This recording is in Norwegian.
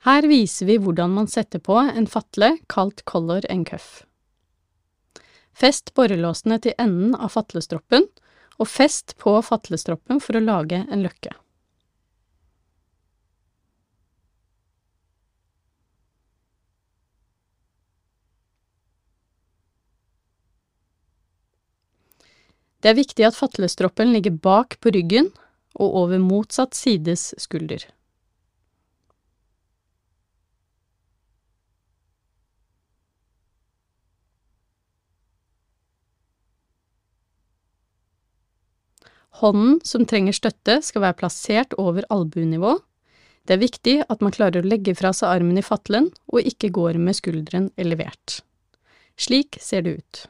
Her viser vi hvordan man setter på en fatle kalt collar and cuff. Fest borrelåsene til enden av fatlestroppen, og fest på fatlestroppen for å lage en løkke. Det er viktig at fatlestroppen ligger bak på ryggen og over motsatt sides skulder. Hånden som trenger støtte skal være plassert over albuenivå. Det er viktig at man klarer å legge fra seg armen i fatlen og ikke går med skulderen elevert. Slik ser det ut.